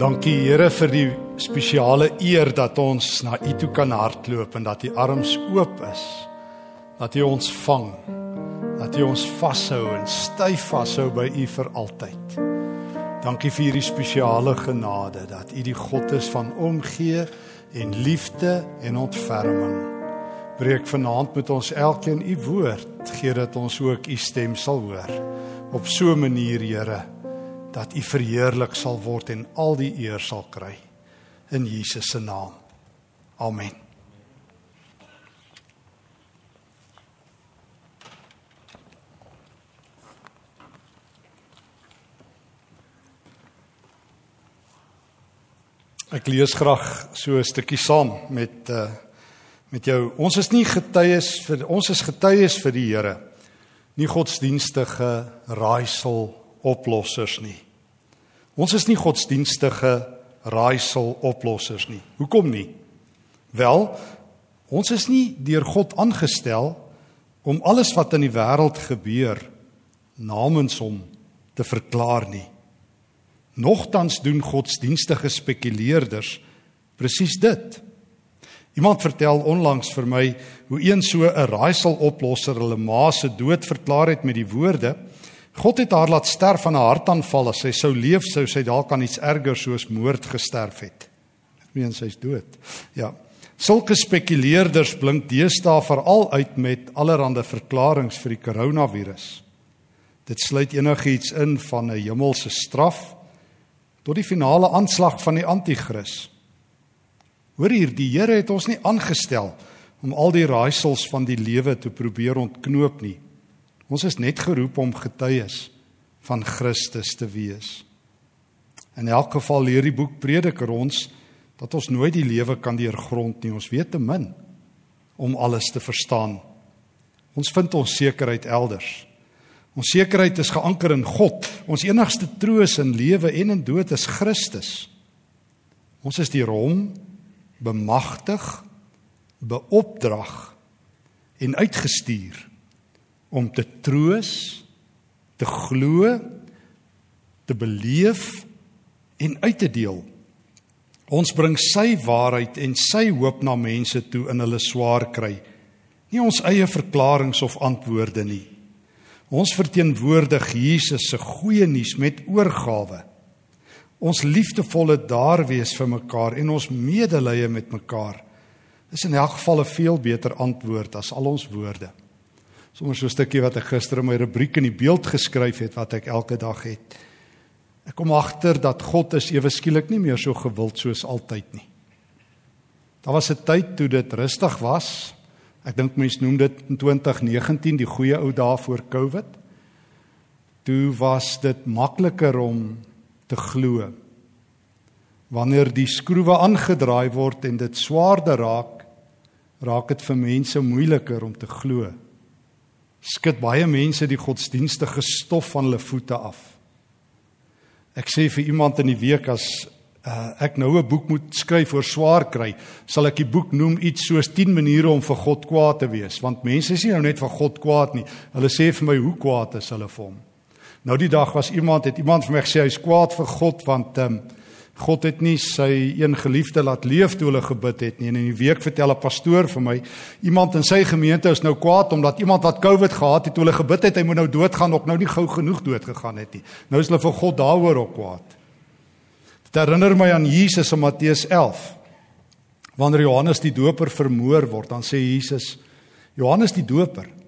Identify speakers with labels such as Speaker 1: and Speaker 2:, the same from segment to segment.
Speaker 1: Dankie Here vir die spesiale eer dat ons na U toe kan hardloop en dat U arms oop is. Dat U ons vang. Dat U ons vashou en styf vashou by U vir altyd. Dankie vir hierdie spesiale genade dat U die God is van omgee en liefde en ontferming. Breek vanaand met ons elkeen U woord, gee dat ons ook U stem sal hoor. Op so 'n manier, Here, dat U verheerlik sal word en al die eer sal kry in Jesus se naam. Amen. Ek lees graag so 'n stukkie saam met uh met jou. Ons is nie getuies vir ons is getuies vir die Here. Nie godsdienstige raaisel oplossers nie. Ons is nie godsdienstige raaisel oplossers nie. Hoekom nie? Wel, ons is nie deur God aangestel om alles wat in die wêreld gebeur namens hom te verklaar nie. Nogtans doen godsdienstige spekuleerders presies dit. Iemand vertel onlangs vir my hoe een so 'n raaisel oplosser hulle ma se dood verklaar het met die woorde: God het haar laat sterf van 'n hartaanval. As sy sou leef, sou sy dalk aan iets erger soos moord gesterf het. Ek meen sy's dood. Ja. Sulke spekuleerders blink deesdae veral uit met allerlei verklaringe vir die koronavirus. Dit sluit enigiets in van 'n hemelse straf tot die finale aanslag van die anti-kris. Hoor hier, die Here het ons nie aangestel om al die raaisels van die lewe te probeer ontknoop nie. Ons is net geroep om getuies van Christus te wees. In elk geval leer die boek Prediker ons dat ons nooit die lewe kan deurgrond nie. Ons weet te min om alles te verstaan. Ons vind ons sekerheid elders. Ons sekerheid is geanker in God. Ons enigste troos in lewe en in dood is Christus. Ons is deur hom bemagtig, beopdrag en uitgestuur om te troos, te glo, te beleef en uit te deel. Ons bring sy waarheid en sy hoop na mense toe in hulle swaar kry. Nie ons eie verklaringe of antwoorde nie. Ons verteenwoordig Jesus se goeie nuus met oorgawe. Ons liefdevolle daar wees vir mekaar en ons medelee met mekaar is in elk geval 'n veel beter antwoord as al ons woorde. Sommers so 'n stukkie wat ek gister in my rubriek in die beeld geskryf het wat ek elke dag het. Ek kom agter dat God is ewe skielik nie meer so gewild soos altyd nie. Daar was 'n tyd toe dit rustig was. Ek dink mense noem dit in 2019 die goeie ou dae voor Covid. Toe was dit makliker om te glo. Wanneer die skroewe aangedraai word en dit swaarder raak, raak dit vir mense moeiliker om te glo skud baie mense die godsdienstige stof van hulle voete af. Ek sê vir iemand in die week as uh, ek nou 'n boek moet skryf oor swaar kry, sal ek die boek noem iets soos 10 maniere om vir God kwaad te wees, want mense is nie nou net vir God kwaad nie. Hulle sê vir my hoe kwaad is hulle vir hom. Nou die dag was iemand het iemand vir my gesê hy's kwaad vir God want um, God het nie sy een geliefde laat leef toe hulle gebid het nie. En in die week vertel 'n pastoor vir my, iemand in sy gemeente is nou kwaad omdat iemand wat COVID gehad het toe hulle gebid het, hy moet nou doodgaan, ook nou nie gou genoeg dood gegaan het nie. Nou is hulle vir God daaroor op kwaad. Dit herinner my aan Jesus in Matteus 11. Wanneer Johannes die Doper vermoor word, dan sê Jesus, Johannes die Doper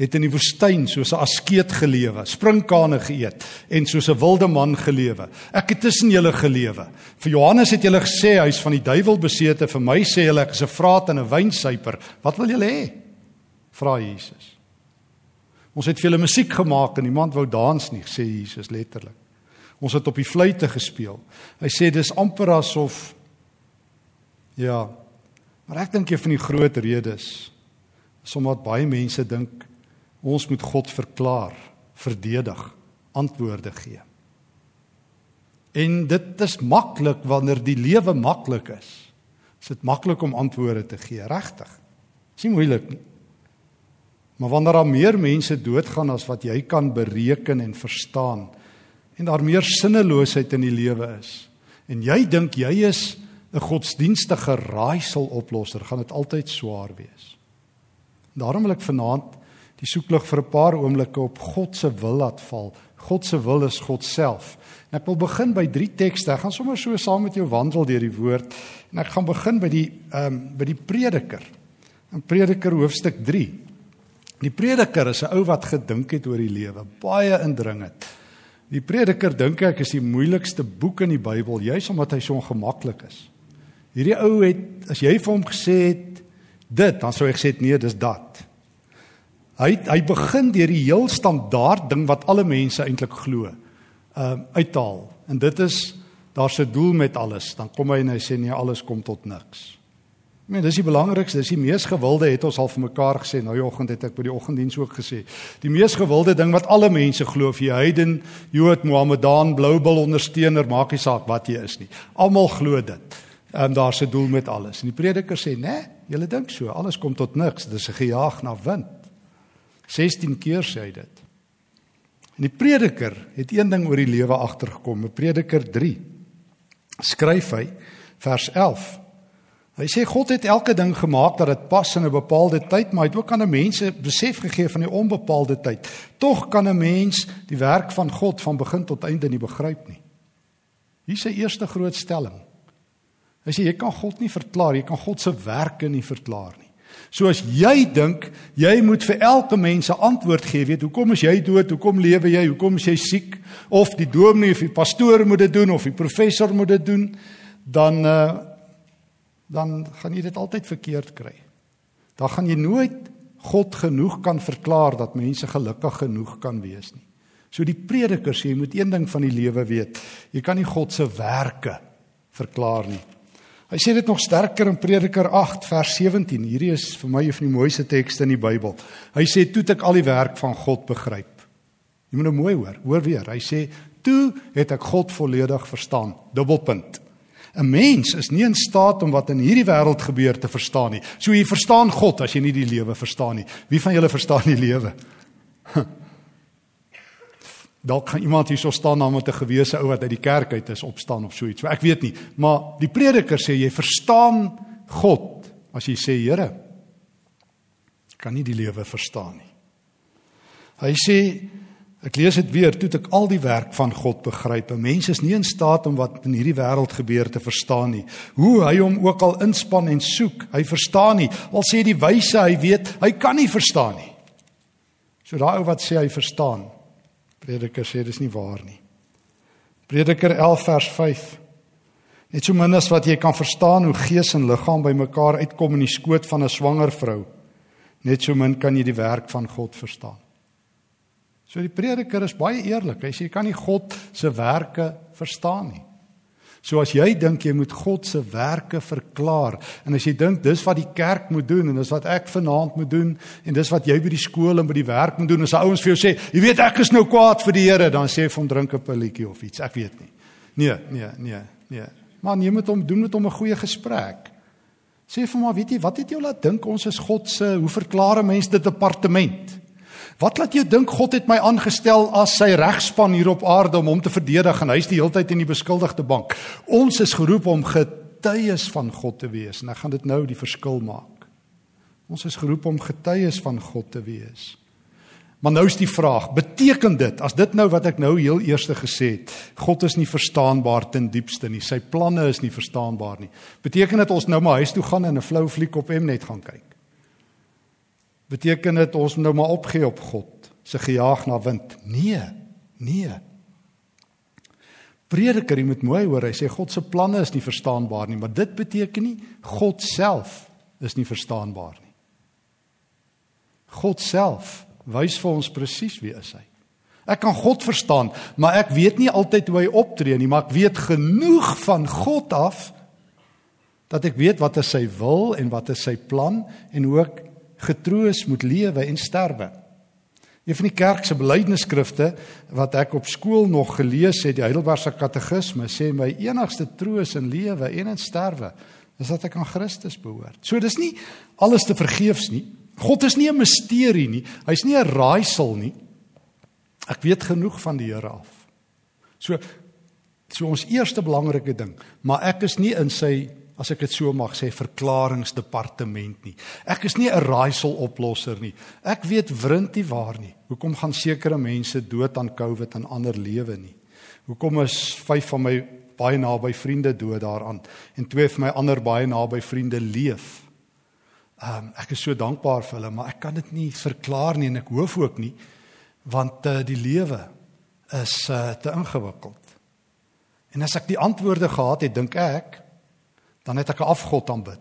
Speaker 1: het in die woestyn soos 'n askeet gelewe, sprinkane geëet en soos 'n wilde man gelewe. Ek het tussen julle gelewe. Vir Johannes het julle gesê hy's van die duiwel besete, vir my sê julle ek is 'n vraat en 'n wynsuiper. Wat wil julle hê? Vra Jesus. Ons het vir julle musiek gemaak en niemand wou dans nie, sê Jesus letterlik. Ons het op die fluitte gespeel. Hy sê dis amper asof ja, maar ek dink jy van die groot redes sommer baie mense dink Ons moet God verklaar, verdedig, antwoorde gee. En dit is maklik wanneer die lewe maklik is. Is dit maklik om antwoorde te gee, regtig? Dis nie moeilik nie. Maar wanneer daar meer mense doodgaan as wat jy kan bereken en verstaan en daar meer sinneloosheid in die lewe is en jy dink jy is 'n godsdienstige raaiseloplosser, gaan dit altyd swaar wees. Daarom wil ek vanaand die soeklig vir 'n paar oomblikke op God se wil laat val. God se wil is God self. En ek wil begin by drie tekste. Ek gaan sommer so saam met jou wandel deur die woord en ek gaan begin by die ehm um, by die Prediker. In Prediker hoofstuk 3. Die Prediker is 'n ou wat gedink het oor die lewe, baie indringend. Die Prediker dink ek is die moeilikste boek in die Bybel, juis omdat hy so ongemaklik is. Hierdie ou het as jy vir hom gesê het dit, dan sou hy gesê het nee, dis dat. Hy hy begin deur die heel standaard ding wat alle mense eintlik glo. Ehm uh, uithaal. En dit is daar's 'n doel met alles. Dan kom hy en hy sê nee, alles kom tot niks. Ek meen dis die belangrikste, dis die mees gewilde het ons al vir mekaar gesê. Nou die oggend het ek by die oggenddiens ook gesê. Die mees gewilde ding wat alle mense glo, of jy heiden, Jood, Mohammedan, Bloubil ondersteuner, maak nie saak wat jy is nie. Almal glo dit. En daar's 'n doel met alles. En die prediker sê, "Né, nee, julle dink so, alles kom tot niks. Dis 'n gejaag na wind." 16 keer sê hy dit. En die prediker het een ding oor die lewe agtergekom, in Prediker 3. Skryf hy vers 11. Hy sê God het elke ding gemaak dat dit pas in 'n bepaalde tyd, maar hy het ook aan 'n mense besef gegee van die onbepaalde tyd. Tog kan 'n mens die werk van God van begin tot einde nie begryp nie. Hier is sy eerste groot stelling. Hy sê jy kan God nie verklaar, jy kan God se werke nie verklaar nie. So as jy dink jy moet vir elke mens 'n antwoord gee, weet hoekom is jy dood? Hoekom lewe jy? Hoekom is jy siek? Of die dominee of die pastoor moet dit doen of die professor moet dit doen, dan uh dan gaan jy dit altyd verkeerd kry. Dan gaan jy nooit God genoeg kan verklaar dat mense gelukkig genoeg kan wees nie. So die prediker sê jy moet een ding van die lewe weet. Jy kan nie God se werke verklaar nie. Hy sê dit nog sterker in Prediker 8 vers 17. Hierdie is vir my een van die mooiste tekste in die Bybel. Hy sê toe ek al die werk van God begryp. Jy moet nou mooi hoor. Hoor weer. Hy sê toe het ek God volledig verstaan. Dubbelpunt. 'n Mens is nie in staat om wat in hierdie wêreld gebeur te verstaan nie. So jy verstaan God as jy nie die lewe verstaan nie. Wie van julle verstaan die lewe? Dalk gaan iemand hierso staan na met 'n gewese ou wat uit die kerk uit is opstaan of so iets. Ek weet nie, maar die prediker sê jy verstaan God as jy sê Here kan nie die lewe verstaan nie. Hy sê ek lees dit weer, toe ek al die werk van God begryp. Mense is nie in staat om wat in hierdie wêreld gebeur te verstaan nie. Hoe hy hom ook al inspann en soek, hy verstaan nie. Al sê die wyse hy weet, hy kan nie verstaan nie. So daai ou wat sê hy verstaan, Prediker sê dis nie waar nie. Prediker 11 vers 5. Net so min as wat jy kan verstaan hoe gees en liggaam bymekaar uitkom in die skoot van 'n swanger vrou, net so min kan jy die werk van God verstaan. So die prediker is baie eerlik. Hy sê jy kan nie God se werke verstaan nie. So as jy dink jy moet God se werke verklaar en as jy dink dis wat die kerk moet doen en dis wat ek vanaand moet doen en dis wat jy by die skool en by die werk moet doen as ouens vir jou sê, jy weet ek is nou kwaad vir die Here, dan sê vir hom drink 'n pilletjie of iets, ek weet nie. Nee, nee, nee, nee. Man, jy moet hom doen met hom 'n goeie gesprek. Sê vir hom maar, weet jy, wat het jou laat dink ons is God se hoe verklaar mense dit departement? Wat laat jou dink God het my aangestel as sy regspan hier op aarde om hom te verdedig en hy's die hele tyd in die beskuldigde bank. Ons is geroep om getuies van God te wees en ek gaan dit nou die verskil maak. Ons is geroep om getuies van God te wees. Maar nou is die vraag, beteken dit as dit nou wat ek nou heel eerste gesê het, God is nie verstaanbaar ten diepste nie, sy planne is nie verstaanbaar nie. Beteken dit ons nou maar huis toe gaan en 'n flou fliek op Mnet gaan kyk? Beteken dit ons moet nou maar opgee op God se gejaag na wind? Nee. Nee. Prediker, jy moet mooi hoor, hy sê God se planne is nie verstaanbaar nie, maar dit beteken nie God self is nie verstaanbaar nie. God self wys vir ons presies wie is hy. Ek kan God verstaan, maar ek weet nie altyd hoe hy optree nie, maar ek weet genoeg van God af dat ek weet wat is sy wil en wat is sy plan en hoe ek getroos moet lewe en sterwe. Een van die kerk se belydenisskrifte wat ek op skool nog gelees het, die Heidelbergse Katekisme, sê my enigste troos in lewe en in sterwe is dat ek aan Christus behoort. So dis nie alles te vergeefs nie. God is nie 'n misterie nie. Hy's nie 'n raaisel nie. Ek weet genoeg van die Here af. So So ons eerste belangrike ding, maar ek is nie in sy as ek dit so mag sê verklaringsdepartement nie. Ek is nie 'n raaisel oplosser nie. Ek weet wrintie waar nie. Hoekom gaan sekere mense dood aan COVID en ander lewe nie? Hoekom is 5 van my baie naby vriende dood daaraan en twee van my ander baie naby vriende leef? Ehm um, ek is so dankbaar vir hulle, maar ek kan dit nie verklaar nie en ek hoef ook nie want uh, die lewe is uh, te ingewikkeld. En as ek die antwoorde gehad het, dink ek, dan het ek 'n afgod aanbid.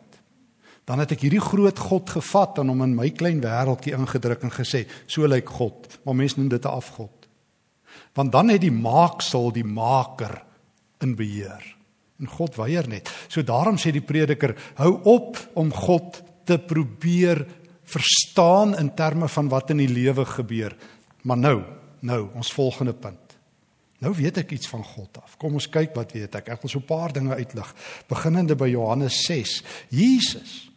Speaker 1: Dan het ek hierdie groot God gevat en hom in my klein wêreldjie ingedruk en gesê, so lyk God. Maar mense noem dit 'n afgod. Want dan het die maaksel die maker in beheer. En God weier net. So daarom sê die prediker, hou op om God te probeer verstaan in terme van wat in die lewe gebeur. Maar nou, nou, ons volgende punt. Nou weet ek iets van God af. Kom ons kyk wat weet ek. Ek wil so 'n paar dinge uitlig. Beginnende by Johannes 6. Jesus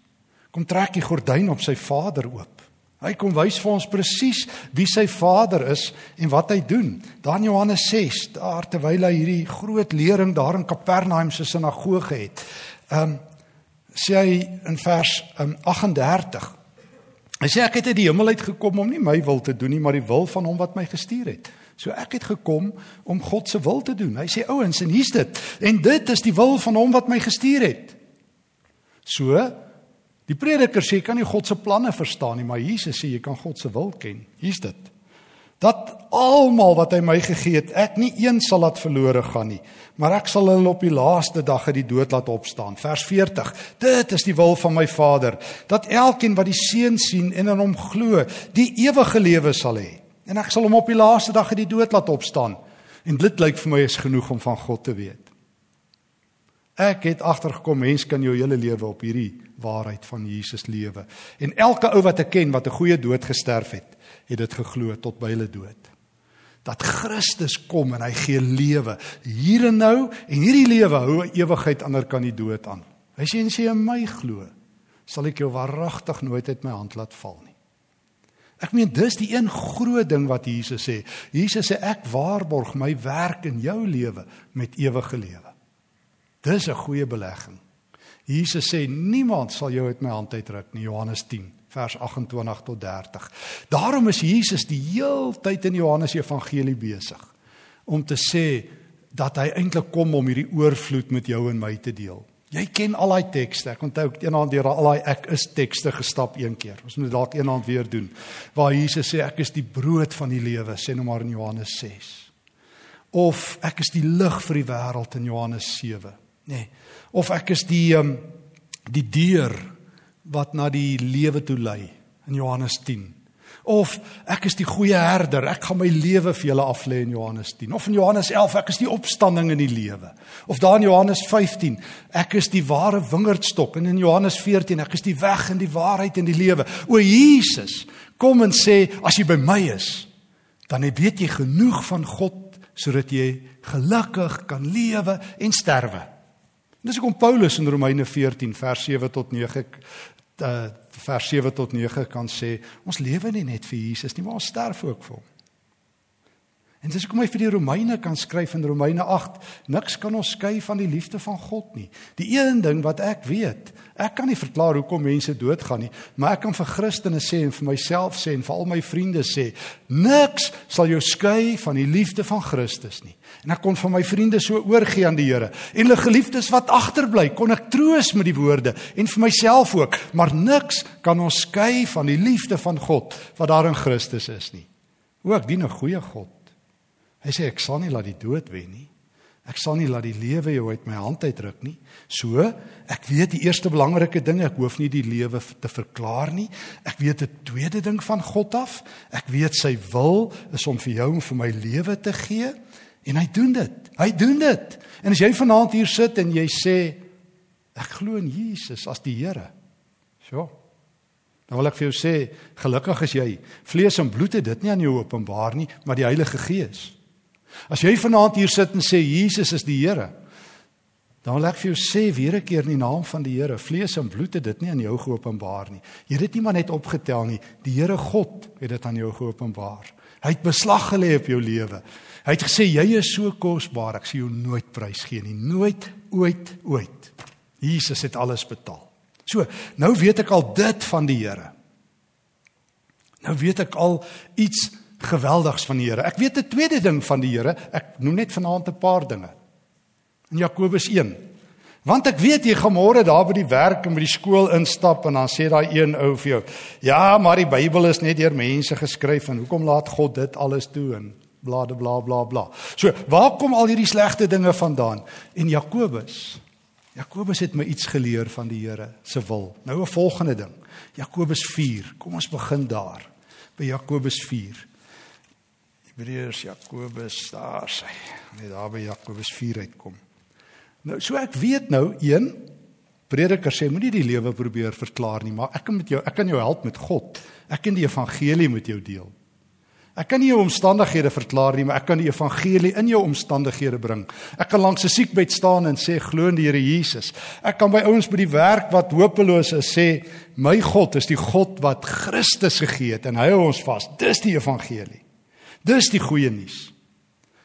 Speaker 1: kom trek die gordyn op sy Vader oop. Hy kom wys vir ons presies wie sy Vader is en wat hy doen. Daar in Johannes 6, daar terwyl hy hierdie groot lering daar in Kapernaum se sinagoge het. Ehm um, sê hy in vers um, 38. Hy sê ek het uit die hemel uit gekom om nie my wil te doen nie, maar die wil van hom wat my gestuur het. So ek het gekom om God se wil te doen. Hy sê ouens, en hier's dit. En dit is die wil van hom wat my gestuur het. So die prediker sê jy kan nie God se planne verstaan nie, maar Jesus sê jy kan God se wil ken. Hier's dit. Dat almal wat hy my gegee het, ek nie een sal laat verlore gaan nie, maar ek sal hulle op die laaste dag uit die dood laat opstaan. Vers 40. Dit is die wil van my Vader, dat elkeen wat die Seun sien en in hom glo, die ewige lewe sal hê en ek sal hom op die laaste dag uit die dood laat opstaan. En dit lyk vir my is genoeg om van God te weet. Ek het agtergekom mens kan jou hele lewe op hierdie waarheid van Jesus lewe. En elke ou wat ek ken wat 'n goeie dood gesterf het, het dit geglo tot by hulle dood. Dat Christus kom en hy gee lewe hier en nou en hierdie lewe hou ewigheid ander kan die dood aan. Hy sê en sê in my glo, sal ek jou waaragtig nooit uit my hand laat val nie. Ek meen dis die een groot ding wat Jesus sê. Jesus sê ek waarborg my werk in jou lewe met ewige lewe. Dis 'n goeie belegging. Jesus sê niemand sal jou uit my hand uitruk nie Johannes 10 vers 28 tot 30. Daarom is Jesus die heeltyd in Johannes Evangelie besig om te sê dat hy eintlik kom om hierdie oorvloed met jou en my te deel. Jy ken al daai tekste. Ek onthou ek eendag deur al daai ek is tekste gestap een keer. Ons moet dalk eendag weer doen. Waar Jesus sê ek is die brood van die lewe, sê nou maar in Johannes 6. Of ek is die lig vir die wêreld in Johannes 7, nê. Nee. Of ek is die um, die deur wat na die lewe toe lei in Johannes 10. Of ek is die goeie herder, ek gaan my lewe vir julle aflê in Johannes 10. Of in Johannes 11, ek is die opstanding in die lewe. Of daar in Johannes 15, ek is die ware wingerdstok en in Johannes 14, ek is die weg en die waarheid en die lewe. O Jesus, kom en sê as jy by my is, dan weet jy genoeg van God sodat jy gelukkig kan lewe en sterwe. Dis hoekom Paulus in Romeine 14 vers 7 tot 9 uh, vers 7 tot 9 kan sê ons lewe nie net vir Jesus nie, maar ons sterf ook vir hom. En dis hoekom hy vir die Romeine kan skryf in Romeine 8, niks kan ons skei van die liefde van God nie. Die een ding wat ek weet, ek kan nie verklaar hoekom mense doodgaan nie, maar ek kan vir Christene sê en vir myself sê en vir al my vriende sê, niks sal jou skei van die liefde van Christus nie. En ek kon van my vriende so oorgie aan die Here. En hulle geliefdes wat agterbly, kon ek troos met die woorde en vir myself ook, maar niks kan ons skei van die liefde van God wat daar in Christus is nie. Ook dien 'n goeie God. Hy sê ek sal nie laat die dood wen nie. Ek sal nie laat die lewe jou uit my hand uitruk nie. So, ek weet die eerste belangrike ding, ek hoef nie die lewe te verklaar nie. Ek weet 'n tweede ding van God af. Ek weet sy wil is om vir jou en vir my lewe te gee en hy doen dit. Hy doen dit. En as jy vanaand hier sit en jy sê ek glo in Jesus as die Here. So. Dan wil ek vir jou sê, gelukkig is jy. Vlees en bloed het dit nie aan jou openbaar nie, maar die Heilige Gees. As jy vanaand hier sit en sê Jesus is die Here, dan wil ek vir jou sê weer 'n keer in die naam van die Here, vlees en bloed het dit nie aan jou geopenbaar nie. Jy het dit nie maar net opgetel nie, die Here God het dit aan jou geopenbaar. Hy het beslag gelê op jou lewe. Hy het gesê jy is so kosbaar, ek sien jou nooit prys gee nie, nooit ooit ooit. Jesus het alles betaal. So, nou weet ek al dit van die Here. Nou weet ek al iets geweldigs van die Here. Ek weet 'n tweede ding van die Here. Ek noem net vanaand 'n paar dinge. In Jakobus 1. Want ek weet jy gaan môre daar by die werk en by die skool instap en dan sê daai een ou vir jou: "Ja, maar die Bybel is net deur mense geskryf en hoekom laat God dit alles toe en bla bla bla bla." So, waar kom al hierdie slegte dinge vandaan? En Jakobus Jakobus het my iets geleer van die Here se wil. Nou 'n volgende ding. Jakobus 4. Kom ons begin daar. By Jakobus 4. Hebreërs Jakobus daar sê. Net daar by Jakobus 4 uitkom. Nou so ek weet nou een prediker sê moenie die lewe probeer verklaar nie, maar ek kan met jou ek kan jou help met God. Ek kan die evangelie met jou deel. Ek kan nie jou omstandighede verklaar nie, maar ek kan die evangelie in jou omstandighede bring. Ek kan langs 'n siekbed staan en sê glo in die Here Jesus. Ek kan by ouens by die werk wat hopeloos is sê my God is die God wat Christus gegee het en hy hou ons vas. Dis die evangelie. Dis die goeie nuus.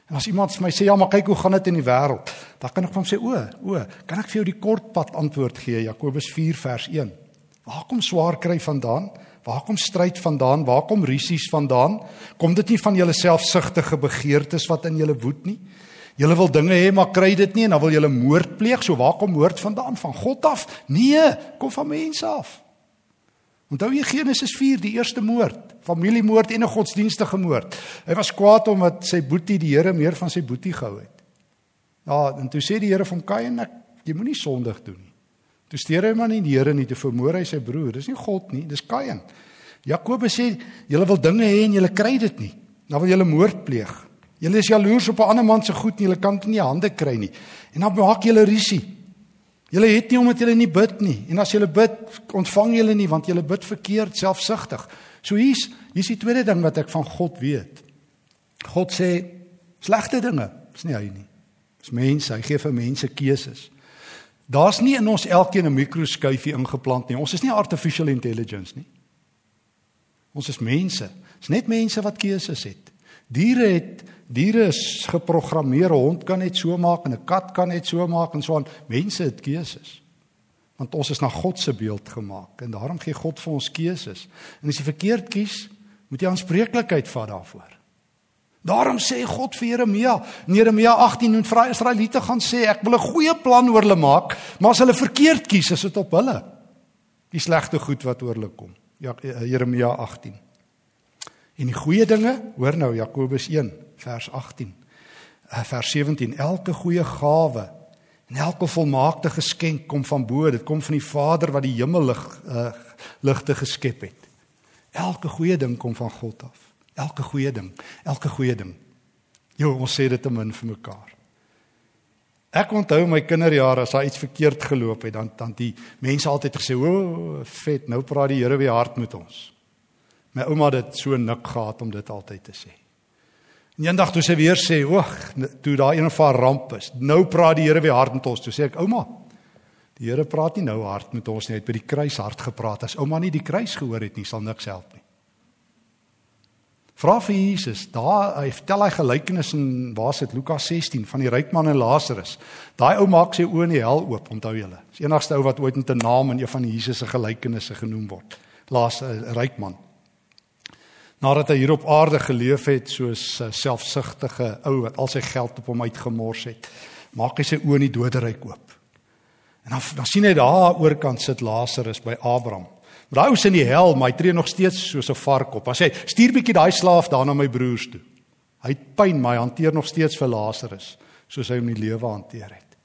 Speaker 1: En as iemand vir my sê ja, maar kyk hoe gaan dit in die wêreld? Dan kan ek van sê o, o, kan ek vir jou die kortpad antwoord gee Jakobus 4 vers 1. Waar kom swaar kry vandaan? Waar kom stryd vandaan? Waar kom rusies vandaan? Kom dit nie van julle selfsugtige begeertes wat in julle woed nie? Julle wil dinge hê maar kry dit nie en dan wil julle moord pleeg. So waar kom moord vandaan? Van God af? Nee, kom van mense af. Onthou jy Genesis 4, die eerste moord, familiemoord en 'n godsdienstige moord. Hy was kwaad omdat sy boetie die Here meer van sy boetie gehou het. Ja, en toe sê die Here van Kain, ek jy moenie sondig doen nie. Toe steur hy maar nie die Here nie te vermoor hy sy broer. Dis nie God nie, dis Kain. Jakobus sê julle wil dinge hê en julle kry dit nie. Dan wil julle moord pleeg. Julle is jaloers op 'n ander man se goed en julle kan dit in die hande kry nie. En dan maak julle rusie. Julle het nie omdat julle nie bid nie. En as julle bid, ontvang julle nie want julle bid verkeerd, selfsugtig. So hier's hier's die tweede ding wat ek van God weet. God sê slegte dinge, is nie hy nie. Dis mense, hy gee vir mense keuses. Daar's nie in ons elkeen 'n mikroskuifie ingeplant nie. Ons is nie artificial intelligence nie. Ons is mense. Dis net mense wat keuses het. Diere het diere is geprogrammeer. 'n Hond kan net so maak en 'n kat kan net so maak en so aan. Mense het keuses. Want ons is na God se beeld gemaak en daarom gee God vir ons keuses. En as jy verkeerd kies, moet jy aanspreeklikheid vat daarvoor. Daarom sê God vir Jeremia, in Jeremia 18 en vra Israeliete gaan sê ek wil 'n goeie plan oor hulle maak, maar as hulle verkeerd kies, is dit op hulle. Die slegte goed wat oor hulle kom. Ja eh, Jeremia 18. En die goeie dinge, hoor nou Jakobus 1 vers 18. Uh, vers 17 elke goeie gawe en elke volmaakte geskenk kom van bo, dit kom van die Vader wat die hemel lig uh, ligte geskep het. Elke goeie ding kom van God af. Elke goeie ding, elke goeie ding. Jo, ons sê dit te min vir mekaar. Ek onthou my kinderjare as daar iets verkeerd geloop het, dan dan die mense altyd gesê, "O, vet, nou praat die Here weer hard met ons." My ouma het dit so nik gehad om dit altyd te sê. En eendag toe sy weer sê, "Oeg, toe daar een of haar ramp is, nou praat die Here weer hard met ons." Toe sê ek, "Ouma, die Here praat nie nou hard met ons nie, hy het by die kruis hard gepraat. As ouma nie die kruis gehoor het nie, sal niks help nie." Vra vir Jesus, daar hy vertel hy gelykenis in waar sit Lukas 16 van die ryk man en Lazarus. Daai ou maak sy oë in die hel oop, onthou julle. Dis enigste ou wat ooit met 'n naam in een van Jesus se gelykenisse genoem word. Laas 'n ryk man. Nadat hy hier op aarde geleef het soos 'n selfsugtige ou wat al sy geld op hom uitgemors het, maak hy sy oë in die doderyk oop. En dan dan sien hy daar oorkant sit Lazarus by Abraham. Maar ou is in die hel, maar hy tree nog steeds soos 'n vark op. Hy sê: "Stuur bietjie daai slaaf daar na my broers toe." Hy het pyn, maar hy hanteer nog steeds vir Lazarus soos hy hom die lewe hanteer het.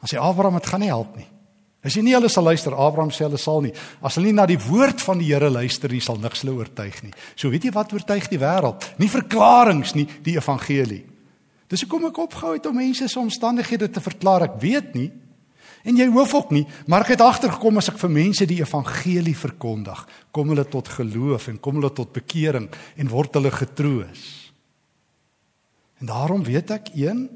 Speaker 1: Dan sê Abraham, "Dit gaan nie help nie." Hy sê nie hulle sal luister, Abraham sê hulle sal nie. As hulle nie na die woord van die Here luister nie, sal niks hulle oortuig nie. So weet jy wat oortuig die wêreld? Nie verklaringe nie, die evangelie. Dis hoekom ek opgehou het om mense se omstandighede te verklaar. Ek weet nie En jy hoef ook nie, maar ek het agtergekom as ek vir mense die evangelie verkondig, kom hulle tot geloof en kom hulle tot bekering en word hulle getroos. En daarom weet ek een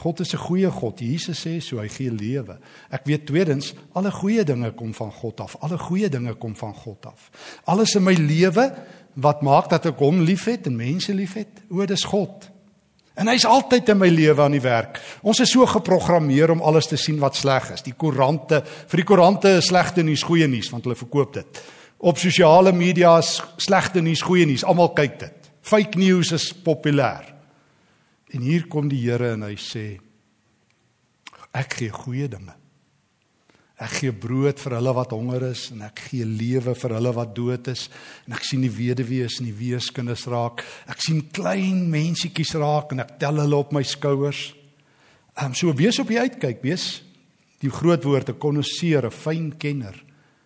Speaker 1: God is 'n goeie God. Jesus sê so, hy gee lewe. Ek weet tweedens, alle goeie dinge kom van God af. Alle goeie dinge kom van God af. Alles in my lewe wat maak dat ek hom liefhet en mense liefhet, o, dis God. En hy's altyd in my lewe aan die werk. Ons is so geprogrammeer om alles te sien wat sleg is. Die koerante, vir die koerante is slegte nuus goeie nuus want hulle verkoop dit. Op sosiale media is slegte nuus goeie nuus. Almal kyk dit. Fake news is populêr. En hier kom die Here en hy sê ek gee goeie dinge. Ek gee brood vir hulle wat honger is en ek gee lewe vir hulle wat dood is en ek sien die weduwees en die weeskinders raak. Ek sien klein mensietjies raak en ek tel hulle op my skouers. Ehm um, so wees op die uitkyk, wees die groot woorde konnoseer, 'n fyn kenner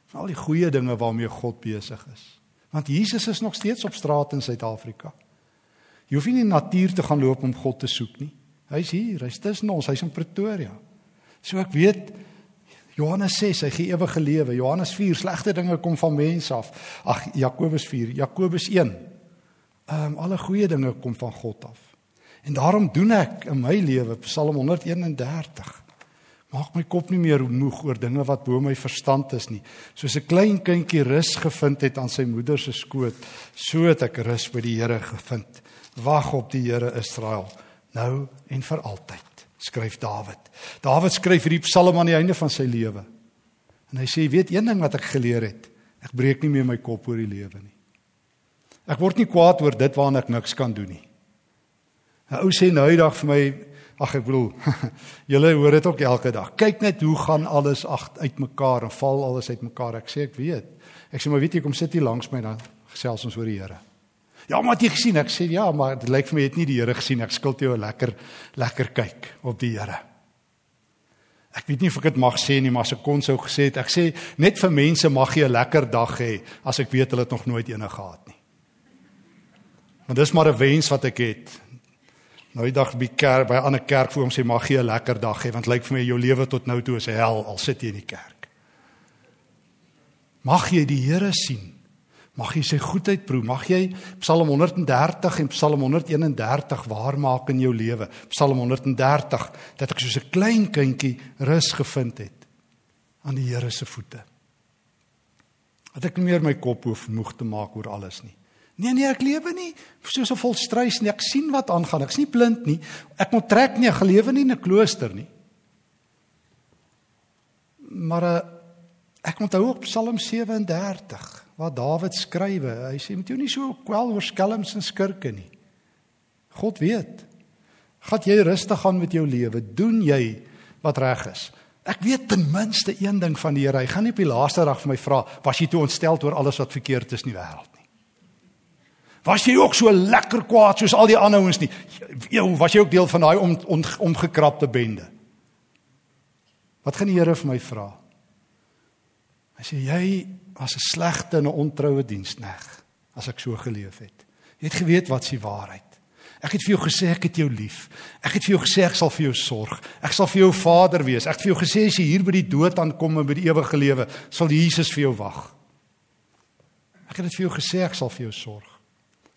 Speaker 1: van al die goeie dinge waarmee God besig is. Want Jesus is nog steeds op straat in Suid-Afrika. Jy hoef nie in die natuur te gaan loop om God te soek nie. Hy's hier, hy's tussen ons, hy's in Pretoria. So ek weet Johannes 6, hy gee ewige lewe. Johannes 4, slegte dinge kom van mense af. Ag Jakobus 4, Jakobus 1. Ehm um, alle goeie dinge kom van God af. En daarom doen ek in my lewe Psalm 131. Maak my kop nie meer moeg oor dinge wat bo my verstand is nie. Soos 'n klein kindjie rus gevind het aan sy moeder se skoot, so het ek rus by die Here gevind. Wag op die Here Israel, nou en vir altyd, skryf Dawid. Dawid skryf hierdie Psalm aan die einde van sy lewe. En hy sê, weet een ding wat ek geleer het, ek breek nie meer my kop oor die lewe nie. Ek word nie kwaad oor dit waarna ek niks kan doen nie. 'n Ou sê nou eendag vir my, ag ek bedoel, julle hoor dit ook elke dag. Kyk net hoe gaan alles uitmekaar en val alles uitmekaar. Ek sê ek weet. Ek sê maar weet jy kom sit hier langs my dan gesels ons oor die Here. Ja, maar jy gesien, ek sê ja, maar dit lyk vir my jy het nie die Here gesien. Ek skuld jou 'n lekker lekker kyk op die Here. Ek weet nie of ek dit mag sê nie, maar as ek kon sou gesê het, ek sê net vir mense mag jy 'n lekker dag hê as ek weet hulle het nog nooit eene gehad nie. Want dis maar 'n wens wat ek het. Nou die dag by kerk by 'n ander kerk vir hom sê mag jy 'n lekker dag hê want lyk vir my jou lewe tot nou toe is hel al sit jy in die kerk. Mag jy die Here sien Mag jy sy goedheid proe. Mag jy Psalm 130 en Psalm 131 waar maak in jou lewe. Psalm 130 dat ek soos 'n klein kindjie rus gevind het aan die Here se voete. Dat ek nie meer my kop hoef moeg te maak oor alles nie. Nee nee, ek lewe nie soos 'n volstrys nie. Ek sien wat aangaan. Ek's nie blind nie. Ek moet trek nie, ek gelewe nie in 'n klooster nie. Maar uh, ek onthou ook Psalm 37 wat Dawid skrywe. Hy sê moet jy nie so kwel oor skelms en skurke nie. God weet. Gat jy rustig aan met jou lewe? Doen jy wat reg is? Ek weet ten minste een ding van die Here. Hy gaan nie op die laaste dag vir my vra, "Was jy toe ontstel oor alles wat verkeerd is in die wêreld nie?" Was jy ook so lekker kwaad soos al die ander ouens nie? Jou, was jy ook deel van daai om, om, omgekrapte bende? Wat gaan die Here vir my vra? Hy sê jy was 'n slegte en 'n ontroue dienskneg as ek so geleef het. Jy het geweet wat se waarheid. Ek het vir jou gesê ek het jou lief. Ek het vir jou gesê ek sal vir jou sorg. Ek sal vir jou vader wees. Ek het vir jou gesê as jy hier by die dood aankom en by die ewige lewe, sal Jesus vir jou wag. Ek het dit vir jou gesê ek sal vir jou sorg.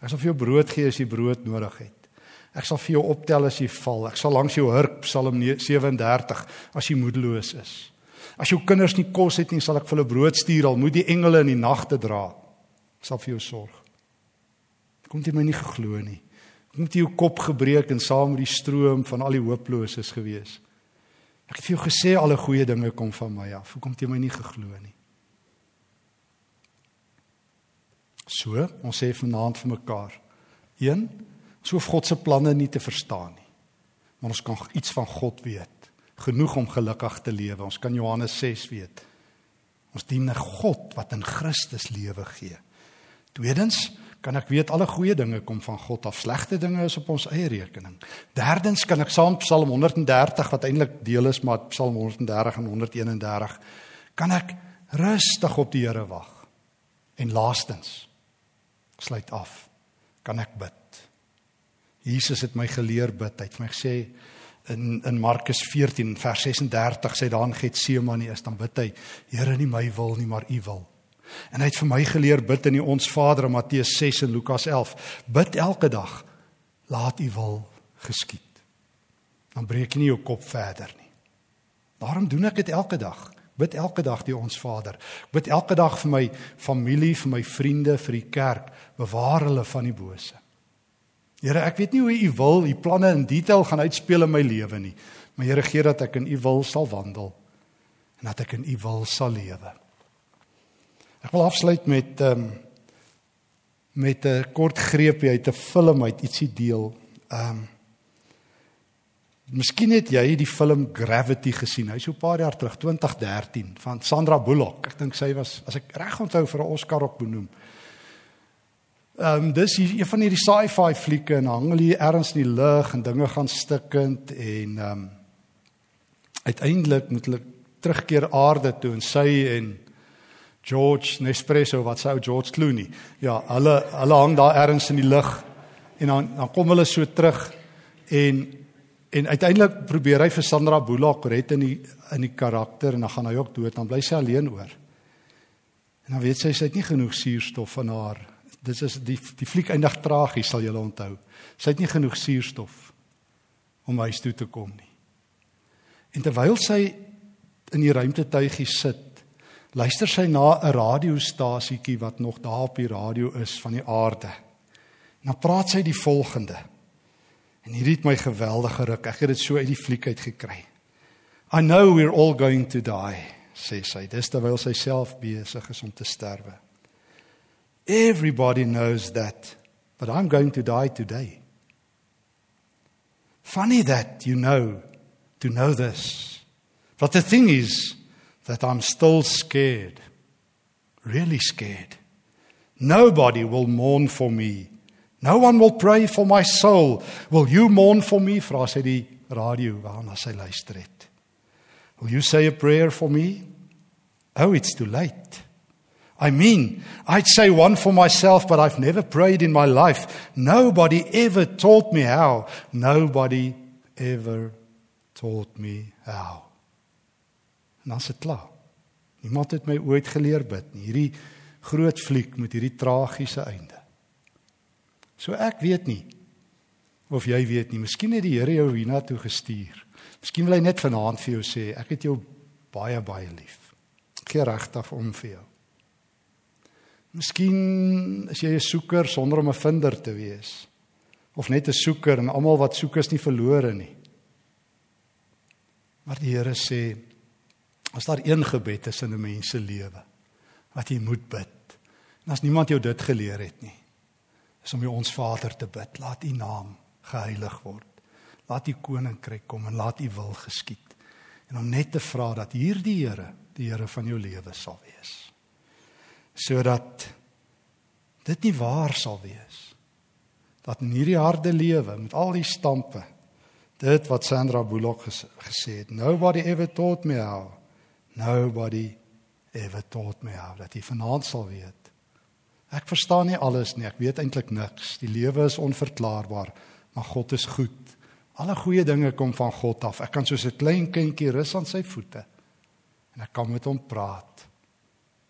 Speaker 1: Ek sal vir jou brood gee as jy brood nodig het. Ek sal vir jou optel as jy val. Ek sal langs jou hurk Psalm 37 as jy moedeloos is. As jou kinders nie kos het nie, sal ek vir hulle brood stuur al moet die engele in die nagte dra. Ek sal vir jou sorg. Kom jy my nie geglo nie. Kom jy jou kop gebreek en saam met die stroom van al die hooploses gewees. Ek het vir jou gesê alle goeie dinge kom van my af. Hoekom het jy my nie geglo nie? So, ons sê vanaand vir mekaar. 1. So of God se planne nie te verstaan nie. Maar ons kan iets van God weet genoeg om gelukkig te lewe. Ons kan Johannes 6 weet. Ons dien 'n God wat in Christus lewe gee. Tweedens kan ek weet alle goeie dinge kom van God af. Slegte dinge is op ons eie rekening. Derdens kan ek saam Psalm 130 wat eintlik deel is maar Psalm 130 en 131 kan ek rustig op die Here wag. En laastens sluit af kan ek bid. Jesus het my geleer bid. Hy het my gesê in in Markus 14 vers 36 sê daar in Getsemane is dan bid hy Here nie my wil nie maar u wil. En hy het vir my geleer bid in die ons Vader in Matteus 6 en Lukas 11 bid elke dag laat u wil geskied. dan breek jy nie jou kop verder nie. Daarom doen ek dit elke dag. Bid elke dag die ons Vader. Ek bid elke dag vir my familie, vir my vriende, vir die kerk, bewaar hulle van die bose. Here, ek weet nie hoe u wil, u planne in detail gaan uitspeel in my lewe nie, maar Here gee dat ek in u wil sal wandel en dat ek in u wil sal lewe. Ek wil afsluit met ehm um, met 'n kort greepie uit 'n film uit ietsie deel. Ehm um, Miskien het jy die film Gravity gesien. Hy's so 'n paar jaar terug, 2013, van Sandra Bullock. Ek dink sy was as ek reg onthou vir 'n Oscar ook benoem. Ehm um, dis hier, een van hierdie sci-fi flieke en hang hulle ergens in die lug en dinge gaan stikkend en ehm um, uiteindelik moet hulle terugkeer aarde toe en sy en George Nespresso wat sou George Clooney. Ja, hulle hulle hang daar ergens in die lug en dan dan kom hulle so terug en En uiteindelik probeer hy vir Sandra Bullock red in die in die karakter en dan gaan hy ook dood, dan bly sy alleen oor. En dan weet sy sy het nie genoeg suurstof in haar. Dit is die die fliek eindig tragies, sal julle onthou. Sy het nie genoeg suurstof om huis toe te kom nie. En terwyl sy in die ruimtetuigie sit, luister sy na 'n radiostasietjie wat nog daar op die radio is van die aarde. En dan praat sy die volgende: En hierdie het my geweldig geruk. Ek het dit so uit die fliek uit gekry. I know we're all going to die, sê sy. Dis terwyl sy self besig is om te sterwe. Everybody knows that, but I'm going to die today. Funny that you know to know this. But the thing is that I'm still scared. Really scared. Nobody will mourn for me No one will pray for my soul. Will you mourn for me? Vra sy die radio waarna sy luister het. Will you say a prayer for me? Oh, it's too late. I mean, I'd say one for myself, but I've never prayed in my life. Nobody ever taught me how. Nobody ever taught me how. En dan sit klaar. Niemand het my ooit geleer bid nie. Hierdie groot fliek met hierdie tragiese einde. So ek weet nie of jy weet nie. Miskien het die Here jou hiernatoe gestuur. Miskien wil hy net vanaand vir jou sê, ek het jou baie baie lief. Gee regtig om vir jou. Miskien is jy 'n soeker sonder om 'n vinder te wees. Of net 'n soeker en almal wat soek is nie verlore nie. Maar die Here sê as daar een gebed is in 'n mens se lewe wat jy moet bid. En as niemand jou dit geleer het nie, is om jou ons Vader te bid. Laat U naam geheilig word. Laat U koninkryk kom en laat U wil geskied. En om net te vra dat hierdie Here die Here van jou lewe sal wees. Sodat dit nie waar sal wees dat in hierdie harde lewe met al die stampe dit wat Sandra Bullock ges, gesê het nobody ever taught me how nobody ever taught me how dat jy vanaand sal weet Ek verstaan nie alles nie. Ek weet eintlik niks. Die lewe is onverklaarbaar, maar God is goed. Alle goeie dinge kom van God af. Ek kan soos 'n klein kindjie rus aan sy voete. En ek kan met hom praat.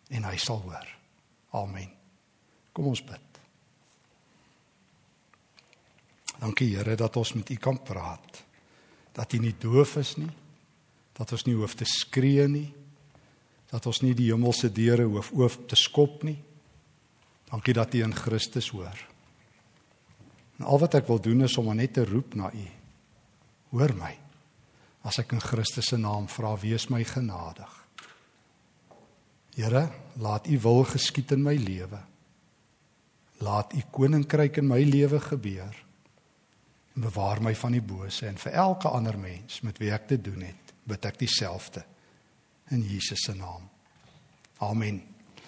Speaker 1: En hy sal hoor. Amen. Kom ons bid. Dankie Here dat ons met U kan praat. Dat U nie doof is nie. Dat ons nie hoef te skree nie. Dat ons nie die hemelse deure hoef oop te skop nie Dankie dat U in Christus hoor. En al wat ek wil doen is om net te roep na U. Hoor my. As ek in Christus se naam vra, wees my genadig. Here, laat U wil geskied in my lewe. Laat U koninkryk in my lewe gebeur. En bewaar my van die bose en vir elke ander mens met wie ek te doen het, bid ek dieselfde in Jesus se naam. Amen.